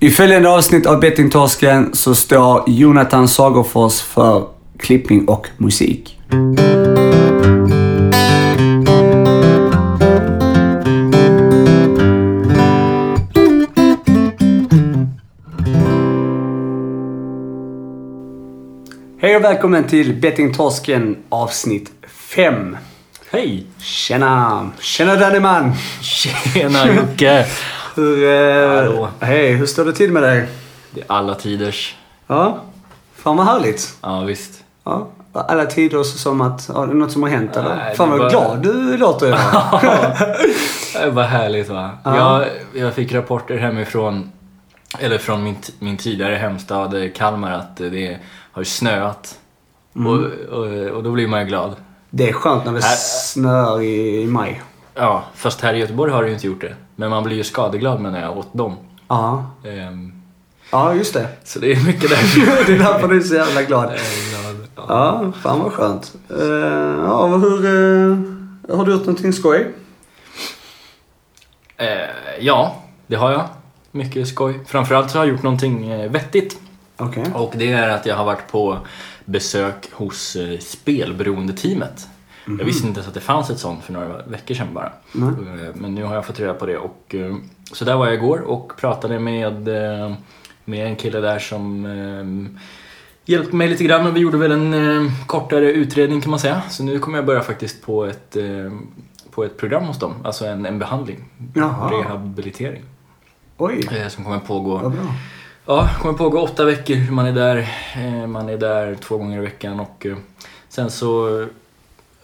I följande avsnitt av Bettingtorsken så står Jonathan Sagerfors för klippning och musik. Hej och välkommen till Bettingtorsken avsnitt 5. Hej! Tjena! Tjena Danneman! Tjena Jocke! Hur, eh, hej, hur står det till med dig? Det är alla tiders. Ja, fan vad härligt. Ja visst. Ja, alla tider så som att, ja, det är något som har hänt eller? Nej, fan vad bara- glad du låter idag. Det var härligt va? Ja. Jag, jag fick rapporter hemifrån, eller från min, min tidigare hemstad eh, Kalmar att det har snöat. Och, och, och då blir man ju glad. Det är skönt när det Här- snöar i, i maj. Ja, fast här i Göteborg har det ju inte gjort det. Men man blir ju skadeglad menar jag åt dem. Ja, Ehm, ja just det. så det är mycket därför det är därför du är så jävla glad. Ja. Ja, fan vad skönt. Eh, ja, hur, eh, har du gjort någonting skoj? Eh, ja, det har jag. Mycket skoj. Framförallt så har jag gjort någonting eh, vettigt. Okej. Och det är att jag har varit på besök hos eh, spelberoendeteamet. Jag visste inte ens att det fanns ett sånt för några veckor sedan bara. Eh, Men nu har jag fått reda på det. Och, eh, så där var jag igår och pratade med, eh, med en kille där som hjälpte mig lite grann och vi gjorde väl en kortare utredning kan man säga. Så nu kommer jag börja faktiskt på ett, på ett program hos dem, alltså en, en behandling. Jaha. Rehabilitering. Oj, Som kommer pågå vad bra. Ja, kommer pågå åtta veckor. Man är där, man är där två gånger i veckan och sen så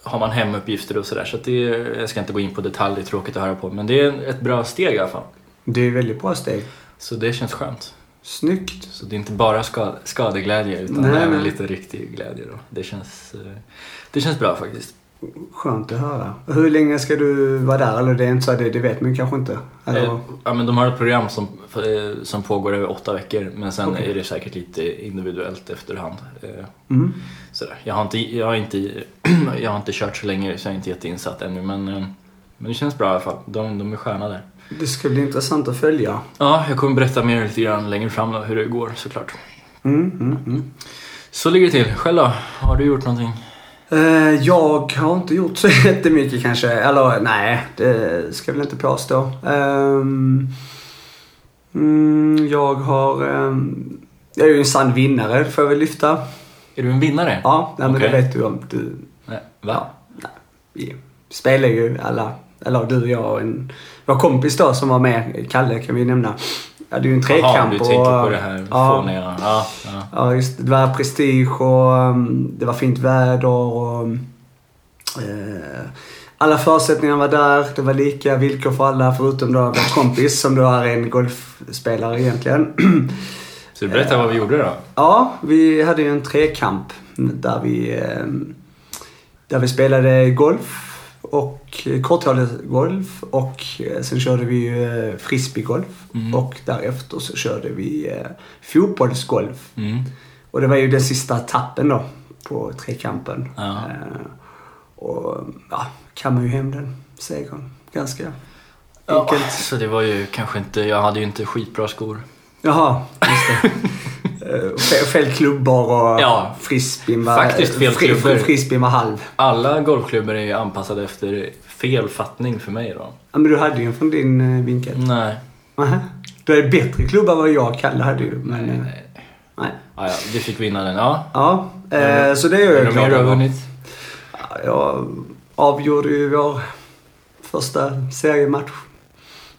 har man hemuppgifter och sådär. Så att det jag ska inte gå in på detalj, det är tråkigt att höra på. Men det är ett bra steg i alla fall. Det är väldigt bra steg. Så det känns skönt. Snyggt. Så det är inte bara ska, skadeglädje utan Nej, även nej. lite riktig glädje då. Det känns, eh, det känns bra faktiskt. Skönt att höra. Hur länge ska du vara där? Eller det är inte så, det, det vet man kanske inte. Eller? Eh, Ja, men de har ett program som, eh, som pågår över åtta veckor men sen Okej. är det säkert lite individuellt efterhand. Eh, Mm. Sådär. Jag, har inte, jag, har inte, jag har inte kört så länge så jag är inte jätteinsatt ännu men, men det känns bra i alla fall. De, de är sköna där. Det ska bli intressant att följa. Ja, jag kommer berätta mer lite grann längre fram då, hur det går såklart. Mm, mm, mm. Så ligger det till. Själv då? Har du gjort någonting? Eh, jag har inte gjort så jättemycket kanske. Eller nej, det ska jag väl inte påstå. Ehm, mm, jag har... ehm, jag är ju en sann vinnare, får jag väl lyfta. Är du en vinnare? Ja, nej, men Okej. det vet du om. Du, Nej. Va? vi spelar ju alla, eller du och jag och en, vår kompis då som var med, Kalle kan vi nämna. Ja, det är ju en trekant. Jaha, du och- tänker på det här ja, fåniga. Ja, ja. Ja, just det. Var prestige och um, det var fint väder och um, eh, alla förutsättningar var där. Det var lika villkor för alla förutom då vår kompis som då är en golfspelare egentligen. Så du berätta vad vi gjorde då? ja, vi hade ju en trekamp där vi, eh, där vi spelade golf och korthållsgolf och eh, sen körde vi eh, frisbeegolf Mm. och därefter så körde vi eh, fotbollsgolf. Mm. Och det var ju den sista etappen då på trekampen. Ja. Eh, och ja, kan man ju hem den segern. Ganska Ja, enkelt. så det var ju kanske inte, jag hade ju inte skitbra skor. Jaha, just det. Eh, fel, klubbor och Ja, frisbeen var... faktiskt fel fri- klubbor. Frisbeen var halv. Alla golfklubbor är ju anpassade efter fel fattning för mig då. Ja, men du hade ju en från din eh, vinkel. Nej. Nähä. Du hade bättre klubba än vad jag och Kalle hade ju. Men, Nej, eh, nej. nej. Ja, ja, vi fick vinna den. Ja. Ja, eh, så det är Är jag det glad du över. vunnit? Ja, Jag avgjorde ju vår första seriematch.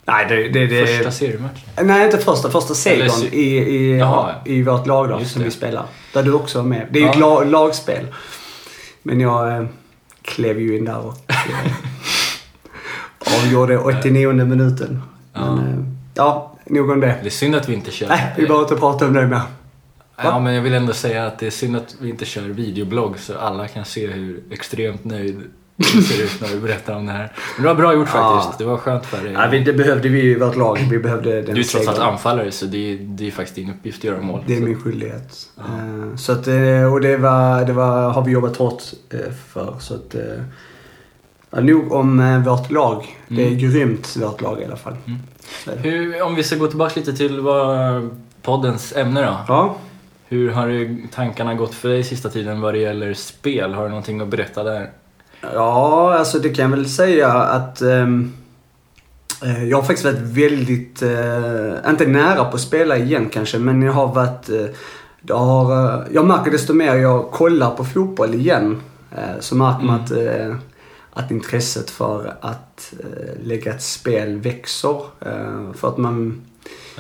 Nej, det... det, det Första seriematchen? Nej, inte första. Första segern Eller se- i, i, Jaha. i vårt lag då, Just som det. vi spelar. Där du också var med. Det är ju Ja. ett la, lagspel. Men jag eh, klev ju in där och eh, avgjorde 89 minuten. Ja. Men, eh, ja, nog om det. Det är synd att vi inte kör... Nej, vi behöver inte prata om det mer. Ja, men jag vill ändå säga att det är synd att vi inte kör videoblogg så alla kan se hur extremt nöjd du ser ut när du berättar om det här. Men det var bra gjort Ja. faktiskt. Det var skönt för dig. Ja, vi, det behövde vi i vårt lag. Vi behövde den Du är trots allt anfallare så det är, det är faktiskt din uppgift att göra mål. Det är Så- min skyldighet. Eh, Så att, eh, och det var, det var, har vi jobbat hårt eh, för. Så att, Ja, nog om vårt lag. Det är Mm. grymt, vårt lag i alla fall. Mm. Det. Hur, om vi ska gå tillbaka lite till vad poddens ämne då. Ja, Hur har det- tankarna gått för dig sista tiden vad det gäller spel? Har du någonting att berätta där? Ja, alltså det kan jag väl säga att eh, jag har faktiskt varit väldigt, eh, inte nära på att spela igen kanske, men jag har varit, eh, det har, jag märker desto mer jag kollar på fotboll igen, så märker man Mm. att, att intresset för att lägga ett spel växer. För att man,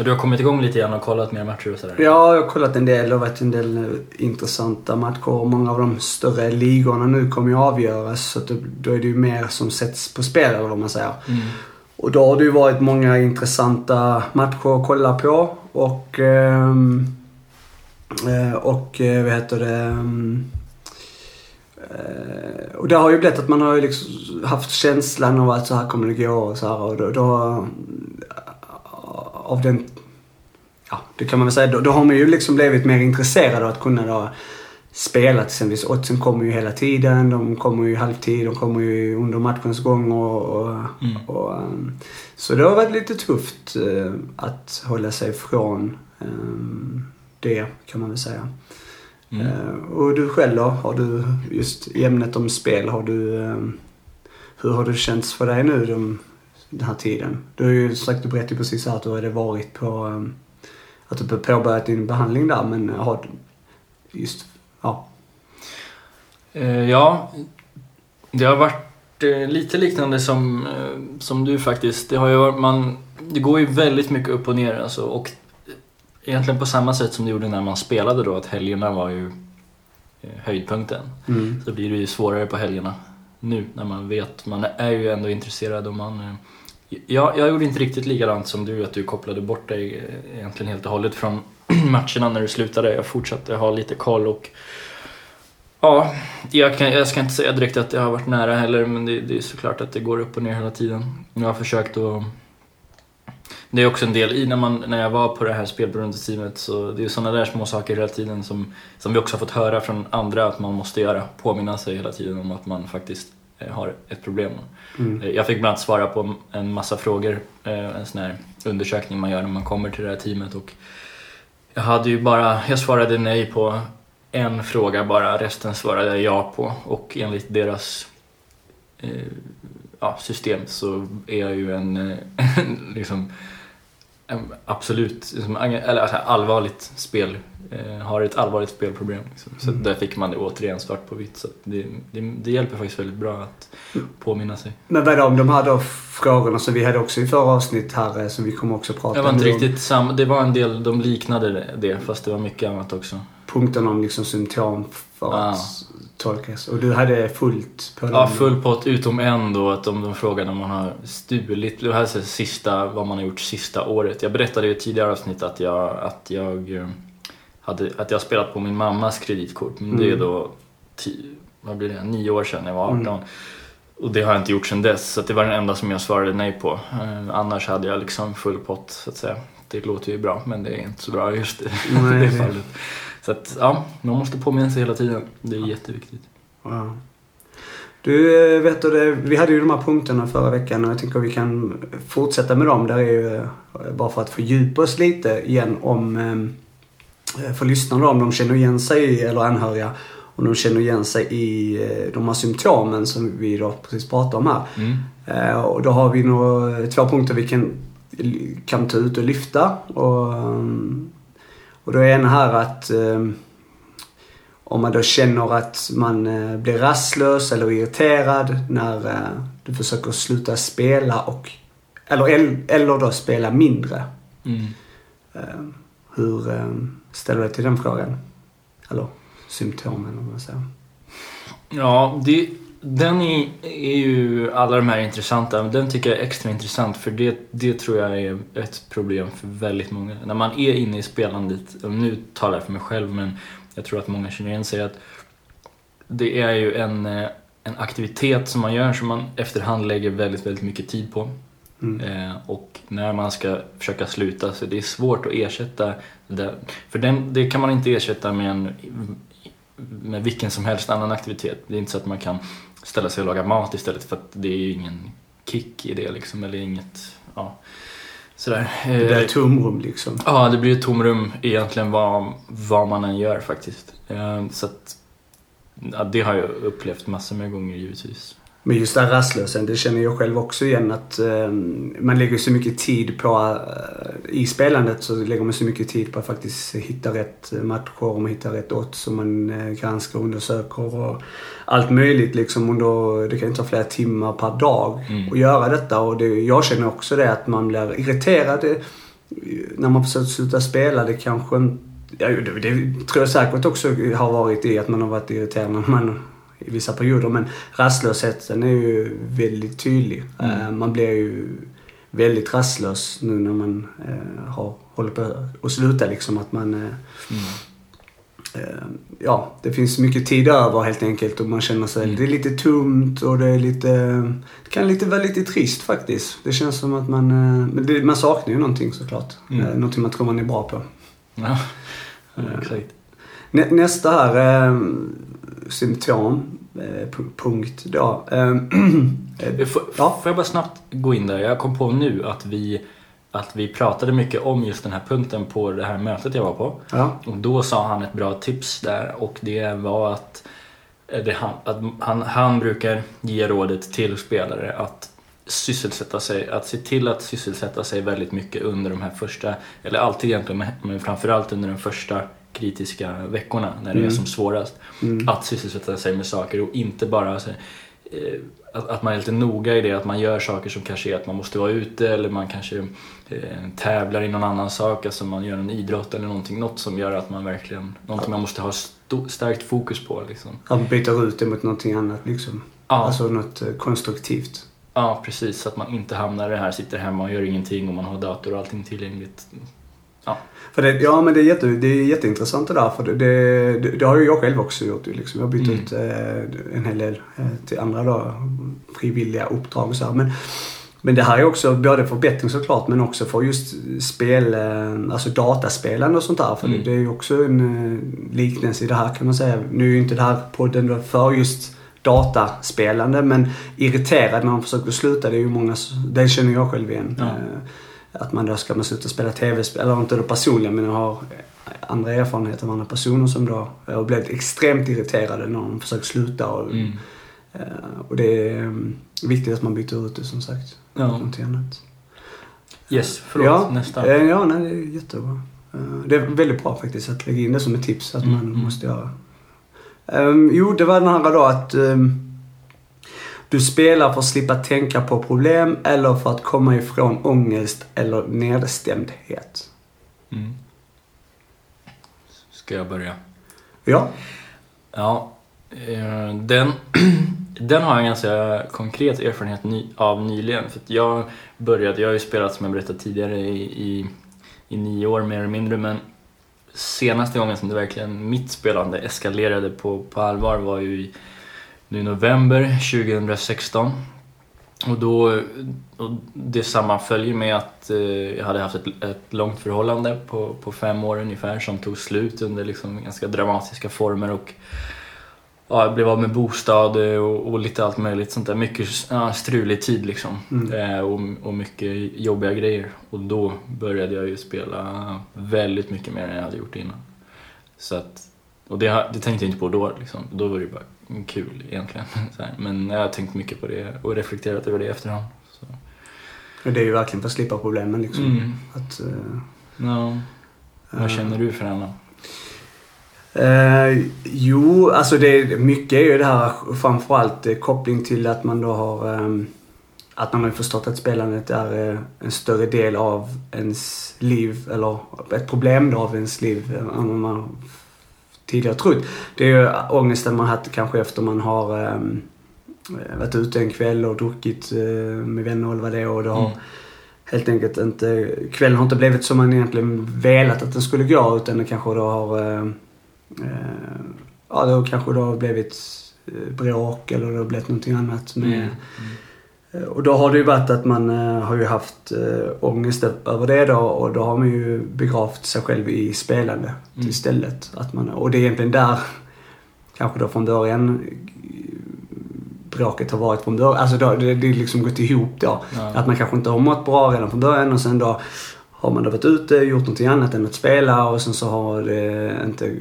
Du har kommit igång lite grann och kollat mer matcher och sådär? Ja, jag har kollat en del och varit en del intressanta matcher. Många av de större ligorna nu kommer ju avgöras så då är det ju mer som sätts på spel eller vad man säger. Mm. Och då har det ju varit många intressanta matcher att kolla på och ehm, eh, och eh, vad heter det ehm, eh, och det har ju blivit att man har ju liksom haft känslan av att så här kommer det gå och så här och då, då av den ja, det kan man väl säga. Då, då har man ju liksom blivit mer intresserad av att kunna då spela exempelvis. Oddsen kommer ju hela tiden. De kommer ju i halvtid. De kommer ju under matchens gång och, och, Mm. och um, Så det har varit lite tufft eh, att hålla sig från um, det kan man väl säga. Mm. Eh, och du själv då? Har du just i ämnet om spel, har du um, hur har det känts för dig nu de, den här tiden? Du har ju sagt, du berättade precis här att du hade varit på, um, att du påbörjat din behandling där men har just, ja. Eh, Ja, det har varit eh, lite liknande som, eh, som du faktiskt. Det, har ju man, det går ju väldigt mycket upp och ner alltså, och egentligen på samma sätt som det gjorde när man spelade då, att helgerna var ju höjdpunkten. Mm. Så blir det ju svårare på helgerna nu när man vet, man är ju ändå intresserad och man... Jag, jag gjorde inte riktigt likadant som du, att du kopplade bort dig eh, egentligen helt och hållet från matcherna när du slutade. Jag fortsatte ha lite koll och Ja, jag, kan, jag ska inte säga direkt att det har varit nära heller men det, det är såklart att det går upp och ner hela tiden. Jag har försökt att... Det är också en del i när, man, när jag var på det här spelberoendeteamet så det är sådana där små saker hela tiden som, som vi också har fått höra från andra att man måste göra. Påminna sig hela tiden om att man faktiskt eh, har ett problem. Mm. Eh, jag fick bland annat svara på en massa frågor, eh, en sån här undersökning man gör när man kommer till det här teamet och jag hade ju bara, jag svarade nej på en fråga bara, resten svarade jag ja på och enligt deras eh, ja, system så är jag ju en, eh, liksom, en absolut, liksom, eller alltså, allvarligt spel, eh, har ett allvarligt spelproblem. Liksom. Så Mm. där fick man det återigen svart på vitt. Så det, det, det hjälper faktiskt väldigt bra att påminna sig. Men vad är de, de här då frågorna som vi hade också i förra avsnitt här eh, som vi kommer också prata Det var inte om. riktigt samma, det var en del, de liknade det- det fast det var mycket annat också. Punkten om liksom symptom för Ah. att tolkas. Och du hade fullt på Ja, full pott utom en då, att de, de frågade om man har stulit, det här är sista, vad man har gjort sista året. Jag berättade i ett tidigare avsnitt att jag, att jag eh, hade, att jag spelat på min mammas kreditkort. Men det är Mm. då, ti, vad blir det, nio år sedan jag var 18. Mm. Och det har jag inte gjort sedan dess, så det var den enda som jag svarade nej på. Eh, annars hade jag liksom full pott, så att säga. Det låter ju bra, men det är inte så bra just i det det- fallet. Så att, ja, man måste påminna sig hela tiden. Det är jätteviktigt. Ja. Du, eh, vet du vi hade ju de här punkterna förra veckan och jag tänker vi kan fortsätta med dem. Där är ju, eh, bara för att fördjupa oss lite igen om, eh, för lyssnarna om de känner igen sig, eller anhöriga, om de känner igen sig i de här symptomen som vi då precis pratade om här. Mm. Och då har vi nog två punkter vi kan, kan ta ut och lyfta. Och, um, och då är en här att um, om man då känner att man eh, blir rastlös eller irriterad när eh, du försöker sluta spela och eller, el- eller då spela mindre. Mm. Eh, Hur eh, ställer du dig till den frågan? Eller symptomen om man säger. Ja, det, den är, är ju alla de här intressanta, men den tycker jag är extra intressant för det, det tror jag är ett problem för väldigt många. När man är inne i spelandet, nu talar jag för mig själv men jag tror att många känner igen sig att det är ju en, eh, en aktivitet som man gör som man efterhand lägger väldigt, väldigt mycket tid på. Mm. Eh, och när man ska försöka sluta så det är svårt att ersätta det. För den, det kan man inte ersätta med, en, med vilken som helst annan aktivitet. Det är inte så att man kan ställa sig och laga mat istället för att det är ju ingen kick i det liksom, eller inget, ja. Sådär. Det blir Eh, ett tomrum liksom. Ja, det blir ett tomrum egentligen vad, vad man än gör faktiskt. Eh, Så att, ja, det har jag upplevt massor med gånger givetvis. Men just den rastlösheten, det känner jag själv också igen att eh, man lägger så mycket tid på, eh, i spelandet så lägger man så mycket tid på att faktiskt hitta rätt matcher och man hittar rätt odds som man eh, granskar och undersöker och allt möjligt liksom. Och då, det kan ju ta flera timmar per dag Mm. att göra detta och det, jag känner också det att man blir irriterad eh, när man försöker sluta spela. Det kanske Ja, det, det tror jag säkert också har varit i att man har varit irriterad när man i vissa perioder. Men rastlösheten är ju väldigt tydlig. Mm. Eh, Man blir ju väldigt rastlös nu när man eh, har håller på att sluta liksom. Att man, eh, eh, ja, det finns mycket tid över helt enkelt och man känner sig, Mm. det är lite tomt och det är lite, det kan lite vara lite trist faktiskt. Det känns som att man, men det, man saknar ju någonting såklart. Mm. Eh, Någonting man tror man är bra på. Ja, exakt. Nä, nästa här symptom, eh, pu- punkt då. Eh, eh, Får, Ja. får jag bara snabbt gå in där? Jag kom på nu att vi, att vi pratade mycket om just den här punkten på det här mötet jag var på. ja. Och då sa han ett bra tips där och det var att, eh, det han, att han, han brukar ge rådet till spelare att sysselsätta sig, att se till att sysselsätta sig väldigt mycket under de här första, eller alltid egentligen, men- framförallt under de första kritiska veckorna när det är Mm. som svårast. Mm. Att sysselsätta sig med saker och inte bara så, eh, att, att man är lite noga i det, att man gör saker som kanske är att man måste vara ute eller man kanske eh, tävlar i någon annan sak, alltså man gör en idrott eller någonting, något som gör att man verkligen, någonting man måste ha sto, starkt fokus på liksom. Att byter ut det mot någonting annat liksom. Ja, Alltså något eh, konstruktivt. ja, precis, så att man inte hamnar i det här, sitter hemma och gör ingenting och man har dator och allting tillgängligt. För det, ja men det är, jätte, det är jätteintressant det där. För det, det, det, har ju jag själv också gjort. Liksom. Jag har bytt Mm. ut eh, en hel del eh, till andra då, frivilliga uppdrag och så här. Men, men det här är också både förbättring såklart men också för just spel, eh, alltså dataspelande och sånt där. För Mm. det, är ju också en eh, liknelse i det här kan man säga. Nu är ju inte det här podden för just dataspelande men irriterad när man försöker sluta. Det är ju många, det känner jag själv igen. Ja. Eh, Att man då ska man sluta spela tv-spel, eller inte då personligen men jag har andra erfarenheter av andra personer som då har blivit extremt irriterade när de försöker sluta. Och, Mm. eh, och det är mm, viktigt att man byter ut det som sagt. Ja. Någonting annat. Yes, förlåt, ja, nästa. eh, Ja, nej, det är jättebra. Eh, Det är väldigt bra faktiskt att lägga in det som ett tips att Mm, man mm. måste göra. Um, jo, det var den här då att ehm, du spelar för att slippa tänka på problem eller för att komma ifrån ångest eller nedstämdhet. Mm. Ska jag börja? Ja. Ja, eh, den, den har jag en ganska konkret erfarenhet av nyligen. För att jag började, jag har ju spelat som jag berättade tidigare i, i, i nio år mer eller mindre men senaste gången som det verkligen mitt spelande eskalerade på, på allvar var ju i, nu i november 2016. Och då, och det sammanföljer med att eh, jag hade haft ett, ett långt förhållande på, på fem år ungefär som tog slut under liksom ganska dramatiska former och ja, jag blev av med bostad och, och lite allt möjligt sånt där. Mycket ja, strulig tid liksom. Mm. Eh, och, och mycket jobbiga grejer. Och då började jag ju spela väldigt mycket mer än jag hade gjort innan. Så att, och det, det tänkte jag inte på då liksom. Då var det bara kul egentligen. Men jag har tänkt mycket på det och reflekterat över det i efterhand. Så. Det är ju verkligen för att slippa problemen liksom. Mm. Att, eh, Ja. Vad känner du för Anna? Eh, jo, alltså det, mycket är ju det här framförallt eh, koppling till att man då har ehm, att man har förstått att spelandet är eh, en större del av ens liv eller ett problem då av ens liv än vad man tidigare trott. Det är ju ångesten man haft kanske efter man har ehm, varit ute en kväll och druckit eh, med vänner eller vad det är och det har Mm. helt enkelt inte, kvällen har inte blivit som man egentligen velat att den skulle gå utan det kanske då har, eh, ja det har kanske då har blivit bråk eller det har blivit någonting annat med, Mm. Eh, och då har det ju varit att man eh, har ju haft eh, ångest över det då och då har man ju begravt sig själv i spelande Mm. istället. Att man, och det är egentligen där, kanske då från början, bråket har varit från början. Alltså då, det, det är liksom gått ihop då. Ja. Att man kanske inte har mått bra redan från början och sen då har man då varit ute, gjort någonting annat än att spela och sen så har det inte eh,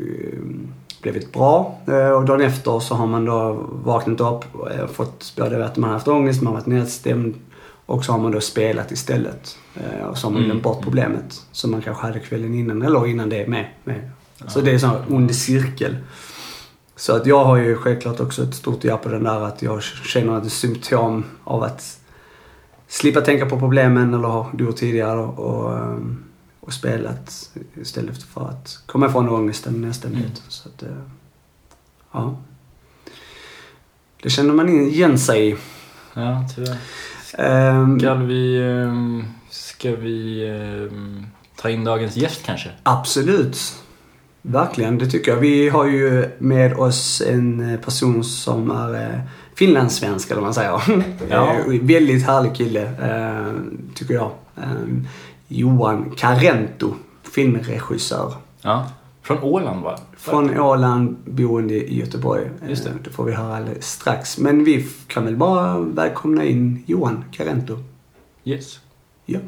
blivit bra. Eh, Och dagen efter så har man då vaknat upp och eh, fått både att man har haft ångest, man har varit nedstämd och så har man då spelat istället. Eh, Och så har man Mm. glömt bort problemet som man kanske hade kvällen innan eller innan det med. med. Så det är en sån ond cirkel. Så att jag har ju självklart också ett stort ja på den där att jag känner är symptom av att slippa tänka på problemen eller ha gjort tidigare och, och, ehm, och spelat istället för att komma ifrån ångesten nästan Mm. ut. Så att, eh, ja. Det känner man igen sig i. Ja, tyvärr. Ehm, Ska vi, ehm, ska vi ehm, ta in dagens gäst kanske? Absolut. Verkligen, det tycker jag. Vi har ju med oss en person som är eh, finlandssvensk eller vad man säger. Ja. Eh, Väldigt härlig kille, tycker jag. Eh, Johan Carento, filmregissör. Ja. Från Åland va? Från Åland, boende i Göteborg. Eh, Just det. Det får vi höra alldeles strax. Men vi kan väl bara välkomna in Johan Carento. Yes. Ja.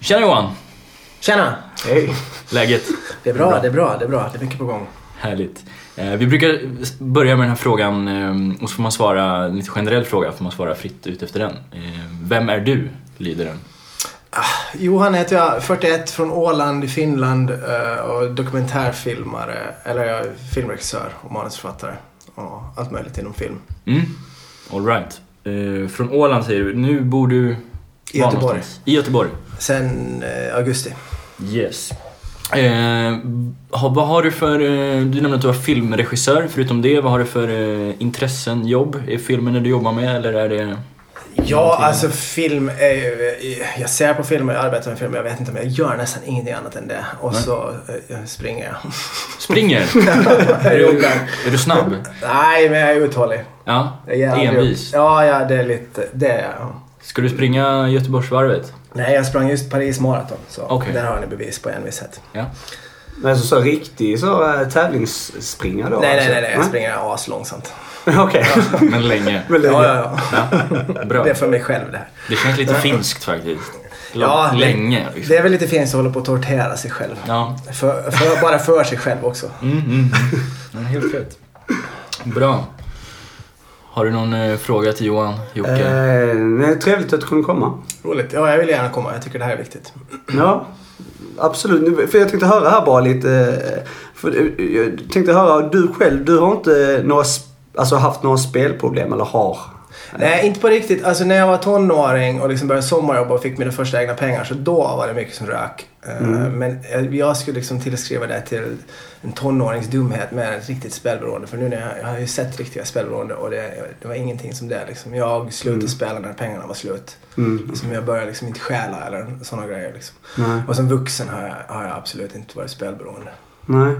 Tjena Johan! Tjena! Hej. Läget? Det är bra, det är bra, det är bra. Det är mycket på gång. Härligt. Eh, vi brukar börja med den här frågan eh, och så får man svara, en lite generell fråga, får man svara fritt ut efter den. Eh, vem är du? Lyder den. Johan heter jag, 41, från Åland i Finland och dokumentärfilmare, eller jag är filmregissör och manusförfattare. Och allt möjligt inom film. Mm. All right. Från Åland säger du. Nu bor du... I Göteborg. I Göteborg. Sen augusti. Yes. Eh, vad har du för... Eh, du nämnde att du var filmregissör. Förutom det, vad har du för eh, intressen, jobb? Är filmen det du jobbar med eller är det... Ja, Någonting. alltså film är ju... eh, Jag ser på film och jag arbetar med film. Jag vet inte om jag gör nästan ingenting annat än det. Och Nej. så springer jag. Springer? är, du, är du snabb? Nej, men jag är uthållig. Ja. Envis. Ja, ja, det är lite... Det är jag. ja. Ska du springa Göteborgsvarvet? Nej, jag sprang just Paris Marathon. Så Okej. där har ni bevis på envishet. Ja. Men så, så riktig så äh, tävlingsspringare då? Nej, nej, alltså? nej, nej, jag springer aslångsamt. Okej. Men länge. Men länge. Ja, ja, ja. Bra. Det är för mig själv det här. Det känns lite finskt faktiskt. Ja, det- länge liksom. Det är väl lite fint att hålla på att tortera sig själv. Ja. För, för, bara för sig själv också. Mm, mm, mm. Ja, helt rätt. Bra. Har du någon eh, fråga till Johan, Jocke? Eh, nej, trevligt att du kunde komma. Roligt. Ja, jag vill gärna komma. Jag tycker det här är viktigt. Ja, absolut. För jag tänkte höra här bara lite. eh, För eh, jag tänkte höra, du själv, du har inte några, alltså haft några spelproblem eller har? Nej, inte på riktigt. Alltså när jag var tonåring och liksom började sommarjobba och fick mina första egna pengar så då var det mycket som rök. Eh, Mm. Men eh, jag skulle liksom tillskriva det till en tonårings dumhet med ett riktigt spelberoende. För nu när jag, jag har ju sett riktiga spelberoende och det, det var ingenting som det. Liksom. Jag slutade Mm. spela när pengarna var slut. Mm. Liksom jag började liksom inte stjäla eller sådana grejer. Liksom. Och som vuxen har jag, har jag absolut inte varit spelberoende. Nej.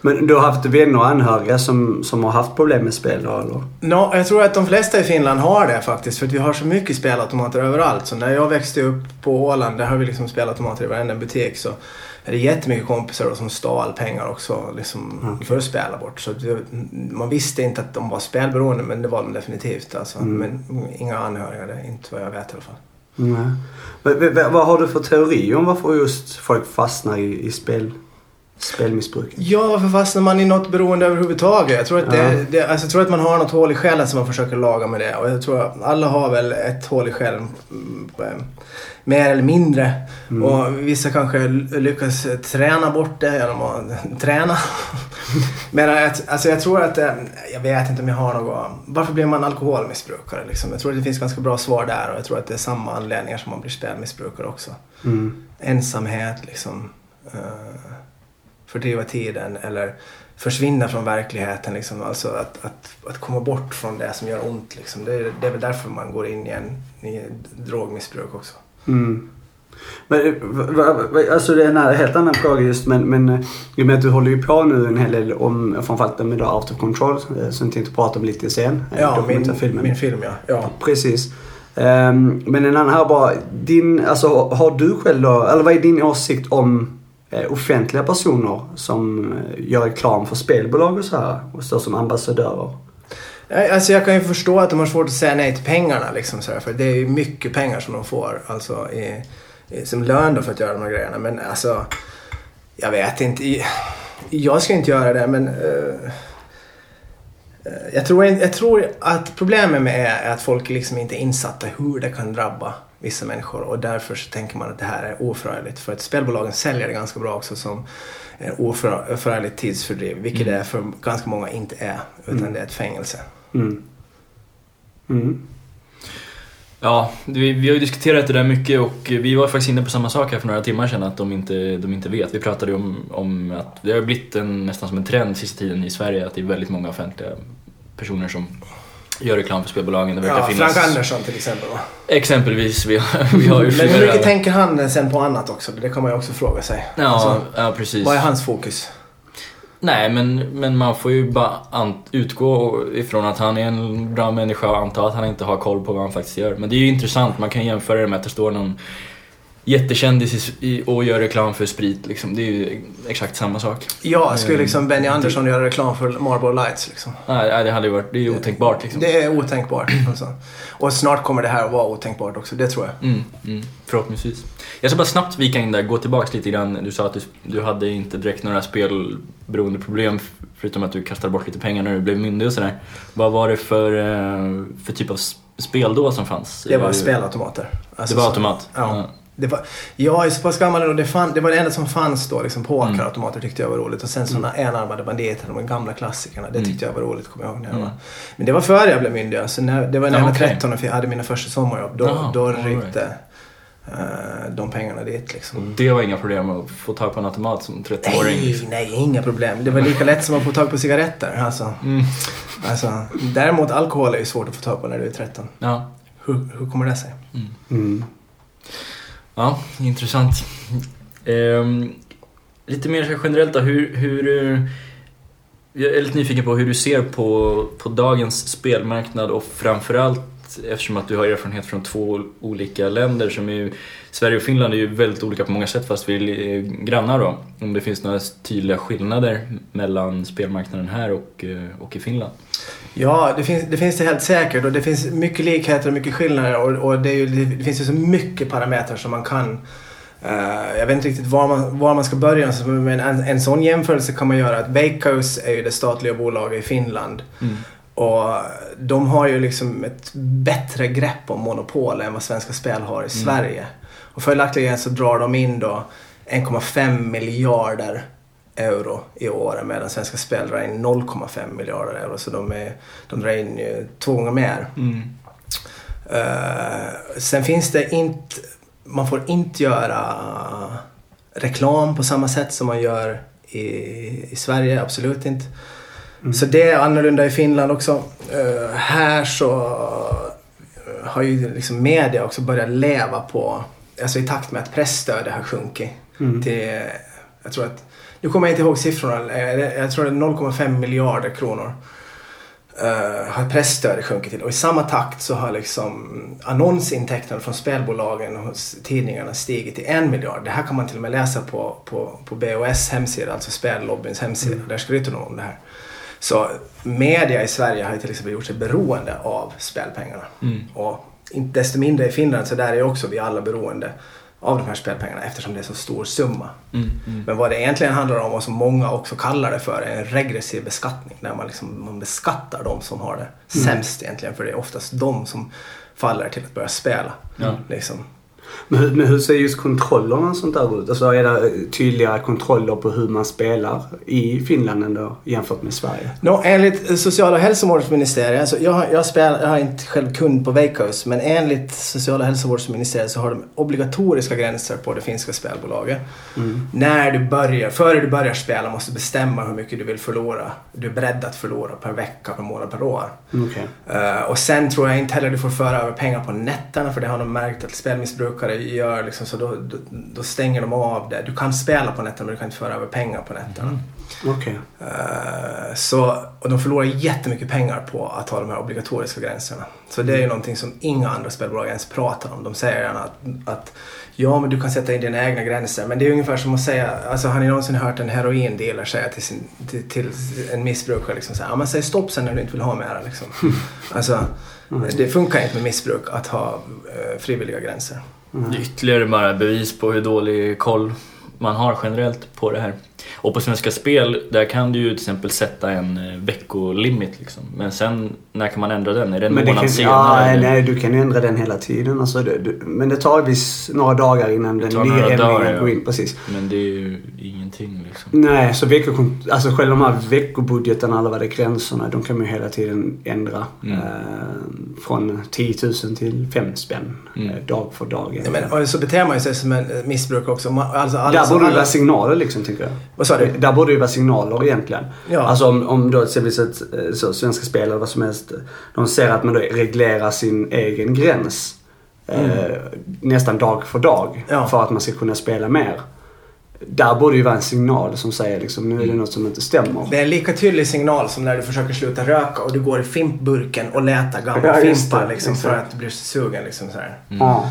Men du har haft vänner och anhöriga som, som har haft problem med spel då, eller? No, jag tror att de flesta i Finland har det faktiskt. För att vi har så mycket spelautomater överallt. Så när jag växte upp på Åland, där har vi liksom spelautomater i varenda butik. Så är det jättemycket kompisar då som stal pengar också liksom, Okej. för att spela bort. Så det, man visste inte att de var spelberoende, men det var de definitivt. Alltså. Mm. Men inga anhöriga, det inte vad jag vet i alla fall. Nej. Men, vad har du för teori om varför just folk fastnar i, i spel, spelmissbruk? Ja, varför fastnar man i något beroende överhuvudtaget? Jag tror, att det, Ja. det, alltså, jag tror att man har något hål i själen som man försöker laga med det. Och jag tror att alla har väl ett hål i själen. mm, Mer eller mindre. Mm. Och vissa kanske lyckas träna bort det genom att träna. Men alltså jag tror att, eh, jag vet inte om jag har något, varför blir man alkoholmissbrukare liksom? Jag tror att det finns ganska bra svar där och jag tror att det är samma anledningar som man blir spelmissbrukare också Mm. ensamhet liksom. Uh, fördriva tiden eller försvinna från verkligheten liksom. Alltså att, att, att komma bort från det som gör ont liksom. Det, är- det är väl därför man går in i en i drogmissbruk också. Mm. Men, eh, alltså det är en helt annan fråga just men, men eh, i och med att du håller ju på nu en hel del om framförallt med Out of Control som jag tänkte prata om lite sen. eh, Ja, min, min film ja. ja. Precis. Ehm, men en annan här bara, din, alltså har du själv då, eller vad är din åsikt om Eh, offentliga personer som eh, gör reklam för spelbolag och så här och står som ambassadörer. Alltså jag kan ju förstå att de har svårt att säga nej till pengarna liksom sådär, för det är ju mycket pengar som de får alltså i, i, som lön då för att göra de här grejerna. Men alltså, jag vet inte. Jag ska inte göra det men uh, jag, tror, jag tror att problemet med det är att folk liksom inte är insatta i hur det kan drabba vissa människor och därför så tänker man att det här är oförargligt. För att spelbolagen säljer det ganska bra också som en oför- oförargligt tidsfördriv, vilket det är för ganska många inte är, utan det är ett fängelse. Mm. Mm. Ja, vi, vi har ju diskuterat det där mycket och vi var faktiskt inne på samma sak här för några timmar sedan att de inte, de inte vet. Vi pratade ju om, om att det har blivit en, nästan som en trend sista tiden i Sverige att det är väldigt många offentliga personer som gör reklam för spelbolagen. Det verkar Ja, finnas... Frank Andersson till exempel. Va? Exempelvis, vi har, vi har ju Men hur flera... mycket tänker han sen på annat också? Det kan man ju också fråga sig. Ja, Alltså, ja, precis. vad är hans fokus? Nej, men, men man får ju bara utgå ifrån att han är en bra människa och anta att han inte har koll på vad han faktiskt gör. Men det är ju intressant, man kan jämföra det med att det står någon jättekändis och gör reklam för sprit. Liksom. Det är ju exakt samma sak. Ja, skulle liksom Benny Andersson göra reklam för Marlboro Lights liksom? Nej, det hade ju varit, det är ju otänkbart liksom. Det är otänkbart. Alltså. Och snart kommer det här att vara otänkbart också, det tror jag. Mm, mm, förhoppningsvis. Jag ska bara snabbt vika in där, gå tillbaks lite grann. Du sa att du, du hade inte direkt några spelberoendeproblem förutom att du kastade bort lite pengar när du blev myndig och sådär. Vad var det för, eh, för typ av spel då som fanns? Det var Eh, spelautomater. Alltså, det var automat? Ja. Det var, jag är så pass gammal och det, fann, det var det enda som fanns då. Liksom, Mm. pokerautomater tyckte jag var roligt. Och sen sådana enarmade banditer, de gamla klassikerna. Det Mm. tyckte jag var roligt, kommer jag ihåg. När jag Mm. var. Men det var före jag blev myndig. Alltså, när, det var när Ja, jag var okej. 13 och hade mina första sommarjobb. Då, då right. ryckte eh, de pengarna dit liksom. Och det var inga problem att få tag på en automat som 13-åring? Nej, nej, inga problem. Det var lika lätt som att få tag på cigaretter. Alltså, Mm. alltså, däremot alkohol är ju svårt att få tag på när du är 13. Ja. Hur, hur kommer det sig? Mm ja, intressant. Ehm, lite mer generellt då, hur, hur... Eh, jag är lite nyfiken på hur du ser på, på dagens spelmarknad och framförallt eftersom att du har erfarenhet från två olika länder som är ju, Sverige och Finland är ju väldigt olika på många sätt fast vi är grannar då. Om det finns några tydliga skillnader mellan spelmarknaden här och, eh, och i Finland? Ja, det finns, det finns det helt säkert och det finns mycket likheter och mycket skillnader och, och det, ju, det finns ju så mycket parametrar som man kan eh, jag vet inte riktigt var man, var man ska börja men en, en sån jämförelse kan man göra att Veikkaus är ju det statliga bolaget i Finland Mm. Och de har ju liksom ett bättre grepp om monopol än vad Svenska Spel har i Sverige. Och följaktligen så drar de in då 1,5 miljarder euro i år medan Svenska Spel drar in 0,5 miljarder euro. Så de, är, de drar in ju två gånger mer. Mm. Eh, sen finns det inte, man får inte göra reklam på samma sätt som man gör i, i Sverige, absolut inte. Så det är annorlunda i Finland också. Eh, här så eh, har ju liksom media också börjat leva på, alltså i takt med att pressstödet har sjunkit. Mm. Till, jag tror att, nu kommer jag inte ihåg siffrorna, eh, jag tror det är 0,5 miljarder kronor uh, har pressstödet sjunkit till. Och i samma takt så har liksom annonsintäkterna från spelbolagen och hos tidningarna stigit till en miljard. Det här kan man till och med läsa på, på, på BOS hemsida, alltså spellobbyns hemsida. Där skryter de om det här. Så media i Sverige har ju till exempel gjort sig beroende av spelpengarna. Mm. Och inte desto mindre i Finland så där är också vi alla beroende av de här spelpengarna eftersom det är så stor summa. Mm. Mm. Men vad det egentligen handlar om och som många också kallar det för är en regressiv beskattning. Där man, liksom, man beskattar de som har det sämst egentligen. För det är oftast de som faller till att börja spela. Ja. Liksom. Men, hur- men hur ser just kontrollerna och sånt där ut? Alltså är det tydliga kontroller på hur man spelar i Finland ändå jämfört med Sverige? Nå, enligt Social och hälsovårdsministeriet, alltså jag, har, jag, jag har inte själv kund på Veikkaus, men enligt Social och hälsovårdsministeriet så har de obligatoriska gränser på det finska spelbolaget. Mm. När du börjar, före du börjar spela måste du bestämma hur mycket du vill förlora. Du är beredd att förlora per vecka, per månad, per år. Mm, Okej. Eh, och sen tror jag inte heller du får föra över pengar på nätterna för det har de märkt att spelmissbrukare gör liksom, så då, då, då stänger de av det. Du kan spela på nätterna men du kan inte föra över pengar på nätterna. Okej. Eh, Så, och de förlorar jättemycket pengar på att ha de här obligatoriska gränserna. Så det är ju någonting som inga andra spelbolag ens pratar om. De säger gärna att, att ja, men du kan sätta in dina egna gränser. Men det är ungefär som att säga, alltså har ni någonsin hört en heroindealer säga till, sin, till, till en missbrukare liksom så här, ja men säg stopp sen när du inte vill ha mera liksom. Alltså, det funkar inte med missbruk att ha eh, frivilliga gränser. Mm. ytterligare bara bevis på hur dålig koll man har generellt på det här. Och på Svenska Spel, där kan du ju till exempel sätta en eh, veckolimit liksom. Men sen, när kan man ändra den? Är det en Men månad kan, senare? ja, nej, du kan ju ändra den hela tiden. Alltså, det, du, men det tar viss, några dagar innan den nya några dagar, ändringen går in. Precis. Men det är ju ingenting liksom. Nej, så veckokont- alltså själva de här veckobudgetarna eller vad det gränserna, de kan man ju hela tiden ändra. Mm. Eh, från 10 000 till 5 spänn. Mm. Eh, dag för dag. Ja, men, och så beter man ju sig som en eh, missbrukare också. Man, alltså, alla, Där borde det alla, vara signaler liksom, tycker jag. Vad sa du? Där borde det vara signaler egentligen. Ja. Alltså om, om då exempelvis ett eh, så, Svenska Spel eller vad som helst. De ser att man då reglerar sin egen gräns. Eh, nästan dag för dag. Mm. Ja. För att man ska kunna spela mer. Där borde ju vara en signal som säger liksom, nu är det Mm. något som inte stämmer. Det är en lika tydlig signal som när du försöker sluta röka och du går i fimpburken och letar gamla Ja, fimpar det, liksom, för att du blir sugen. Liksom, så här. Ja.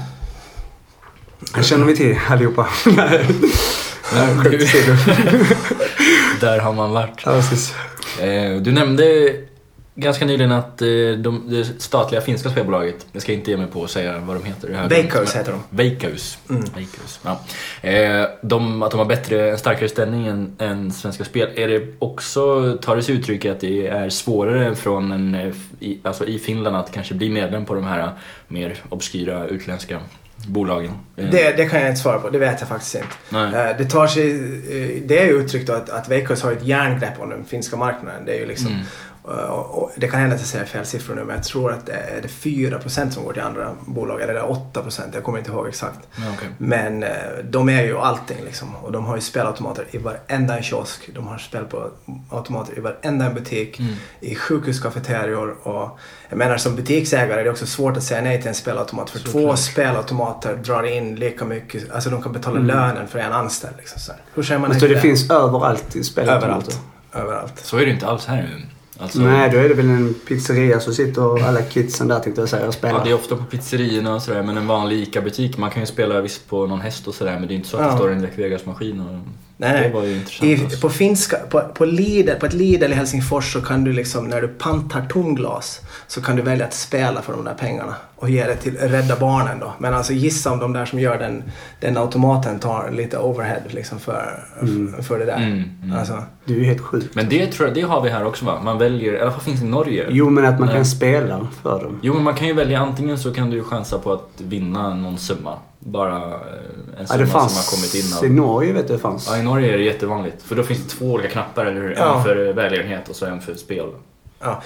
Det känner vi till allihopa. Nej. Skämt du-. Där har man varit. Ja, precis. Eh, Du nämnde ganska nyligen att eh, de, det statliga finska spelbolaget, jag ska inte ge mig på att säga vad de heter. Veikkaus heter de. Veikkaus. Mm. Veikkaus. Ja. Eh, de, att de har bättre, en starkare ställning än, än Svenska Spel. Är det också, tar det sig uttryck i att det är svårare från en, i, alltså i Finland att kanske bli medlem på de här mer obskyra utländska bolagen? Eh, Det, det kan jag inte svara på, det vet jag faktiskt inte. Nej. Eh, Det tar sig, eh, det är ju uttryckt att, att Veikkaus har ett järngrepp om den finska marknaden. Det är ju liksom, Mm. Eh, och, det kan hända att jag säger fel siffror nu men jag tror att det är det 4% som går till andra bolag eller det är 8%, jag kommer inte ihåg exakt. Okej. Men eh, de är ju allting liksom. Och de har ju spelautomater i varenda en kiosk. De har spel på automater i varenda en butik. Mm. I sjukhuskafeterior. Och jag menar som butiksägare är det också svårt att säga nej till en spelautomat. För två Såklart. spelautomater drar in lika mycket. Alltså de kan betala Mm. lönen för en anställd. Liksom, så. Hur säger man nej Alltså, till det finns överallt i spelautomater. Överallt. Överallt. Så är det inte alls här. Alltså, Nej, då är det väl en pizzeria så sitter alla kidsen där tänkte jag säga och Ja, spelar. det är ofta på pizzerierna och sådär, men en vanlig ICA-butik, man kan ju spela visst på någon häst och sådär, men det är inte så att Ja. det står en Jack Vegas-maskin och... Nej, nej. Det var ju intressant I, alltså. på, finska, på, på, Lidl, på ett Lidl i Helsingfors så kan du liksom när du pantar tomglas så kan du välja att spela för de där pengarna och ge det till Rädda Barnen då. Men alltså gissa om de där som gör den, den automaten tar lite overhead liksom för, Mm. för det där. Mm, mm. Alltså, Det är ju helt sjukt. Men det tror jag, det har vi här också va? Man väljer, i alla fall finns det i Norge. Jo, men att man Nej. kan spela för dem. Jo, men man kan ju välja antingen så kan du ju chansa på att vinna någon summa. Bara eh, en Ja, summa det som har kommit i in av... Norge vet jag det fanns. Ja, i Norge är det jättevanligt. För då finns det två olika knappar, eller hur? Ja. En för välgörenhet och så en för spel. ja.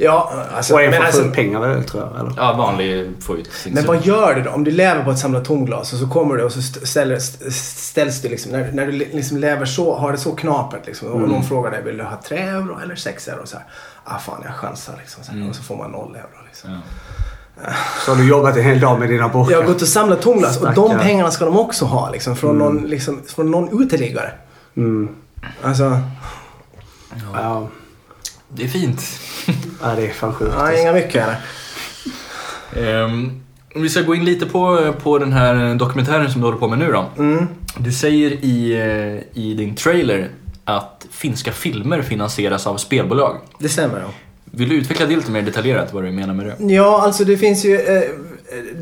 Ja, alltså, och en men att alltså, pengar väl, tror jag. Eller? Ja, vanlig få ut sin Men vad gör du då? Om du lever på ett samlat tomglas och så kommer du och så st- ställer, st- ställs du liksom, när, när du li- liksom lever så, har det så knapert liksom, och Mm. någon frågar dig, vill du ha 3 euro eller 6 euro? Så här, ah fan jag chansar liksom. Så här, Mm. Och så får man 0 euro liksom. Ja. Så har du jobbat en hel dag med dina burkar. Jag har gått och samlat tomglas och de pengarna ska de också ha liksom, från, Mm. någon, liksom, från någon uteliggare. Mm. Alltså, Ja. Ja. Det är fint. ja, det är fan sjukt. ja, alltså. inga mycket eller? Om vi ska gå in lite på, på den här dokumentären som du håller på med nu då. Mm. Du säger i, eh, i din trailer att finska filmer finansieras av spelbolag. Det stämmer ja. Vill du utveckla det lite mer detaljerat vad du menar med det? Ja, alltså det finns ju... Eh,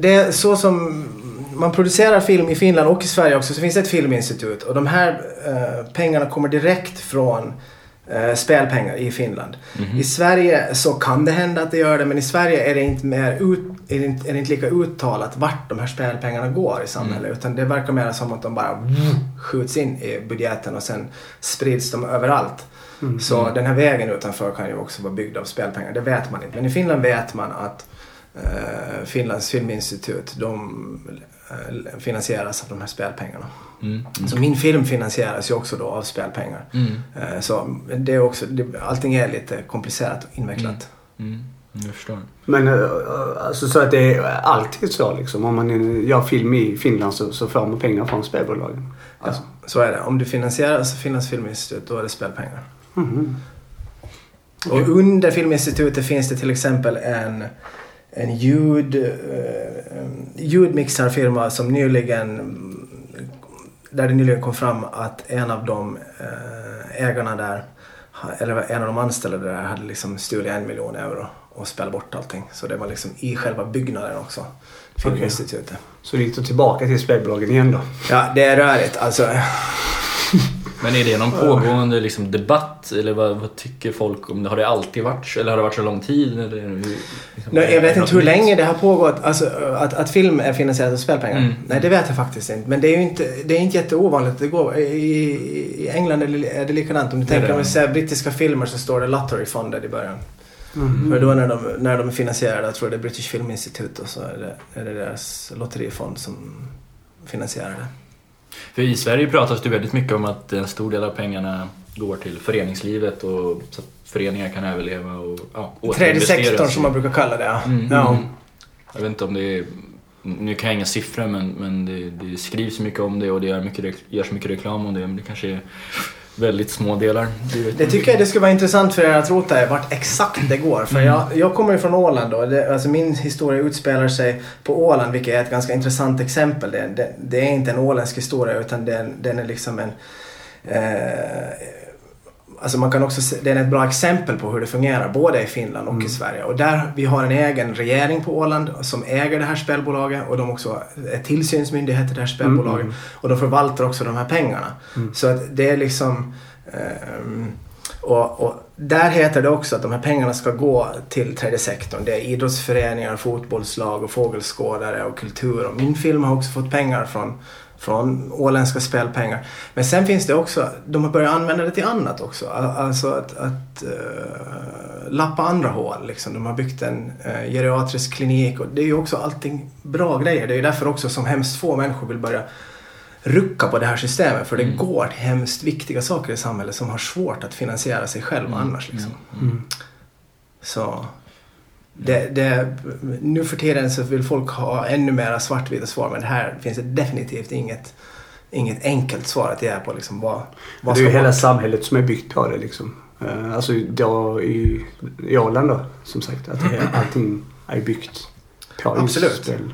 det är så som man producerar film i Finland och i Sverige också så finns det ett filminstitut och de här eh, pengarna kommer direkt från eh, spelpengar i Finland. Mhm. I Sverige så kan det hända att det gör det men i Sverige är det inte, mer ut, är det inte, är det inte lika uttalat vart de här spelpengarna går i samhället utan det verkar mer som att de bara skjuts in i budgeten och sen sprids de överallt. Mm. Så den här vägen utanför kan ju också vara byggd av spelpengar. Det vet man inte. Men i Finland vet man att eh, Finlands filminstitut de eh, finansieras av de här spelpengarna. Mm. Så min film finansieras ju också då av spelpengar. Mm. Eh, så det är också, det, allting är lite komplicerat och invecklat. Mm. Jag förstår. Men eh, alltså, så att det är alltid så liksom. Om man gör film i Finland så, så får man pengar från spelbolagen. Alltså. Så är det. Om du finansierar så finns Filminstitutet, då är det spelpengar. Mhm. Och under Filminstitutet finns det till exempel en, en ljud, eh, ljudmixarfirma som nyligen där det nyligen kom fram att en av de eh, ägarna där, eller en av de anställda där hade liksom stulit en miljon euro och spelat bort allting. Så det var liksom i själva byggnaden också. Filminstitutet. Så gick du tillbaka till spelbolagen igen då? Ja, det är rörigt. Alltså, Men är det någon pågående liksom, debatt eller vad, vad tycker folk om det? Har det alltid varit? Eller har det varit så lång tid? Eller hur, liksom, Nej, jag vet inte hur nytt? länge det har pågått, alltså, att, att film är finansierad av spelpengar. Mm. Nej, det vet jag faktiskt inte. Men det är ju inte, det är inte jätteovanligt. Det går, i, I England är det, är det likadant. Om du tänker det. om vi säger brittiska filmer så står det Lottery Funded i början. Mhm. För då när de, när de är finansierade, jag tror det är British Film Institute och så är det, är det deras lotterifond som finansierar det. För i Sverige pratas det väldigt mycket om att en stor del av pengarna går till föreningslivet och så att föreningar kan överleva och ja, Tredje sektorn som man brukar kalla det. Mm, Ja. mm. Jag vet inte om det är... Nu kan jag inga siffror men, men det, det skrivs mycket om det och det gör mycket, görs mycket reklam om det. Men det kanske är väldigt små delar. Det, tycker jag det skulle vara intressant för er att rota är vart exakt det går. För Mm. jag, jag kommer ju från Åland då. Det, alltså min historia utspelar sig på Åland vilket är ett ganska intressant exempel. Det, det, det är inte en åländsk historia utan den, den är liksom en... Eh, alltså man kan också se, den är ett bra exempel på hur det fungerar både i Finland och i Sverige. Och där vi har en egen regering på Åland som äger det här spelbolaget och de också är tillsynsmyndighet i det här spelbolaget. Mm. Och de förvaltar också de här pengarna. Så att det är liksom... ehm, och, och där heter det också att de här pengarna ska gå till tredje sektorn. Det är idrottsföreningar, fotbollslag och fågelskådare och kultur. Och min film har också fått pengar från, från åländska spelpengar. Men sen finns det också, de har börjat använda det till annat också. Al- Alltså att, att eh, lappa andra hål. Liksom. De har byggt en uh, geriatrisk klinik och det är ju också allting bra grejer. Det är ju därför också som hemskt få människor vill börja rucka på det här systemet för det Mm. går till hemskt viktiga saker i samhället som har svårt att finansiera sig själva annars. Liksom. Mm. Så det, det, nu för tiden så vill folk ha ännu mera svartvita svar men här finns det definitivt inget, inget enkelt svar att ge på. Liksom, vad, vad det är ju hela samhället som är byggt på det liksom. Eh, Alltså då i, i Åland då, som sagt. Att det, allting är byggt på Absolut. spel.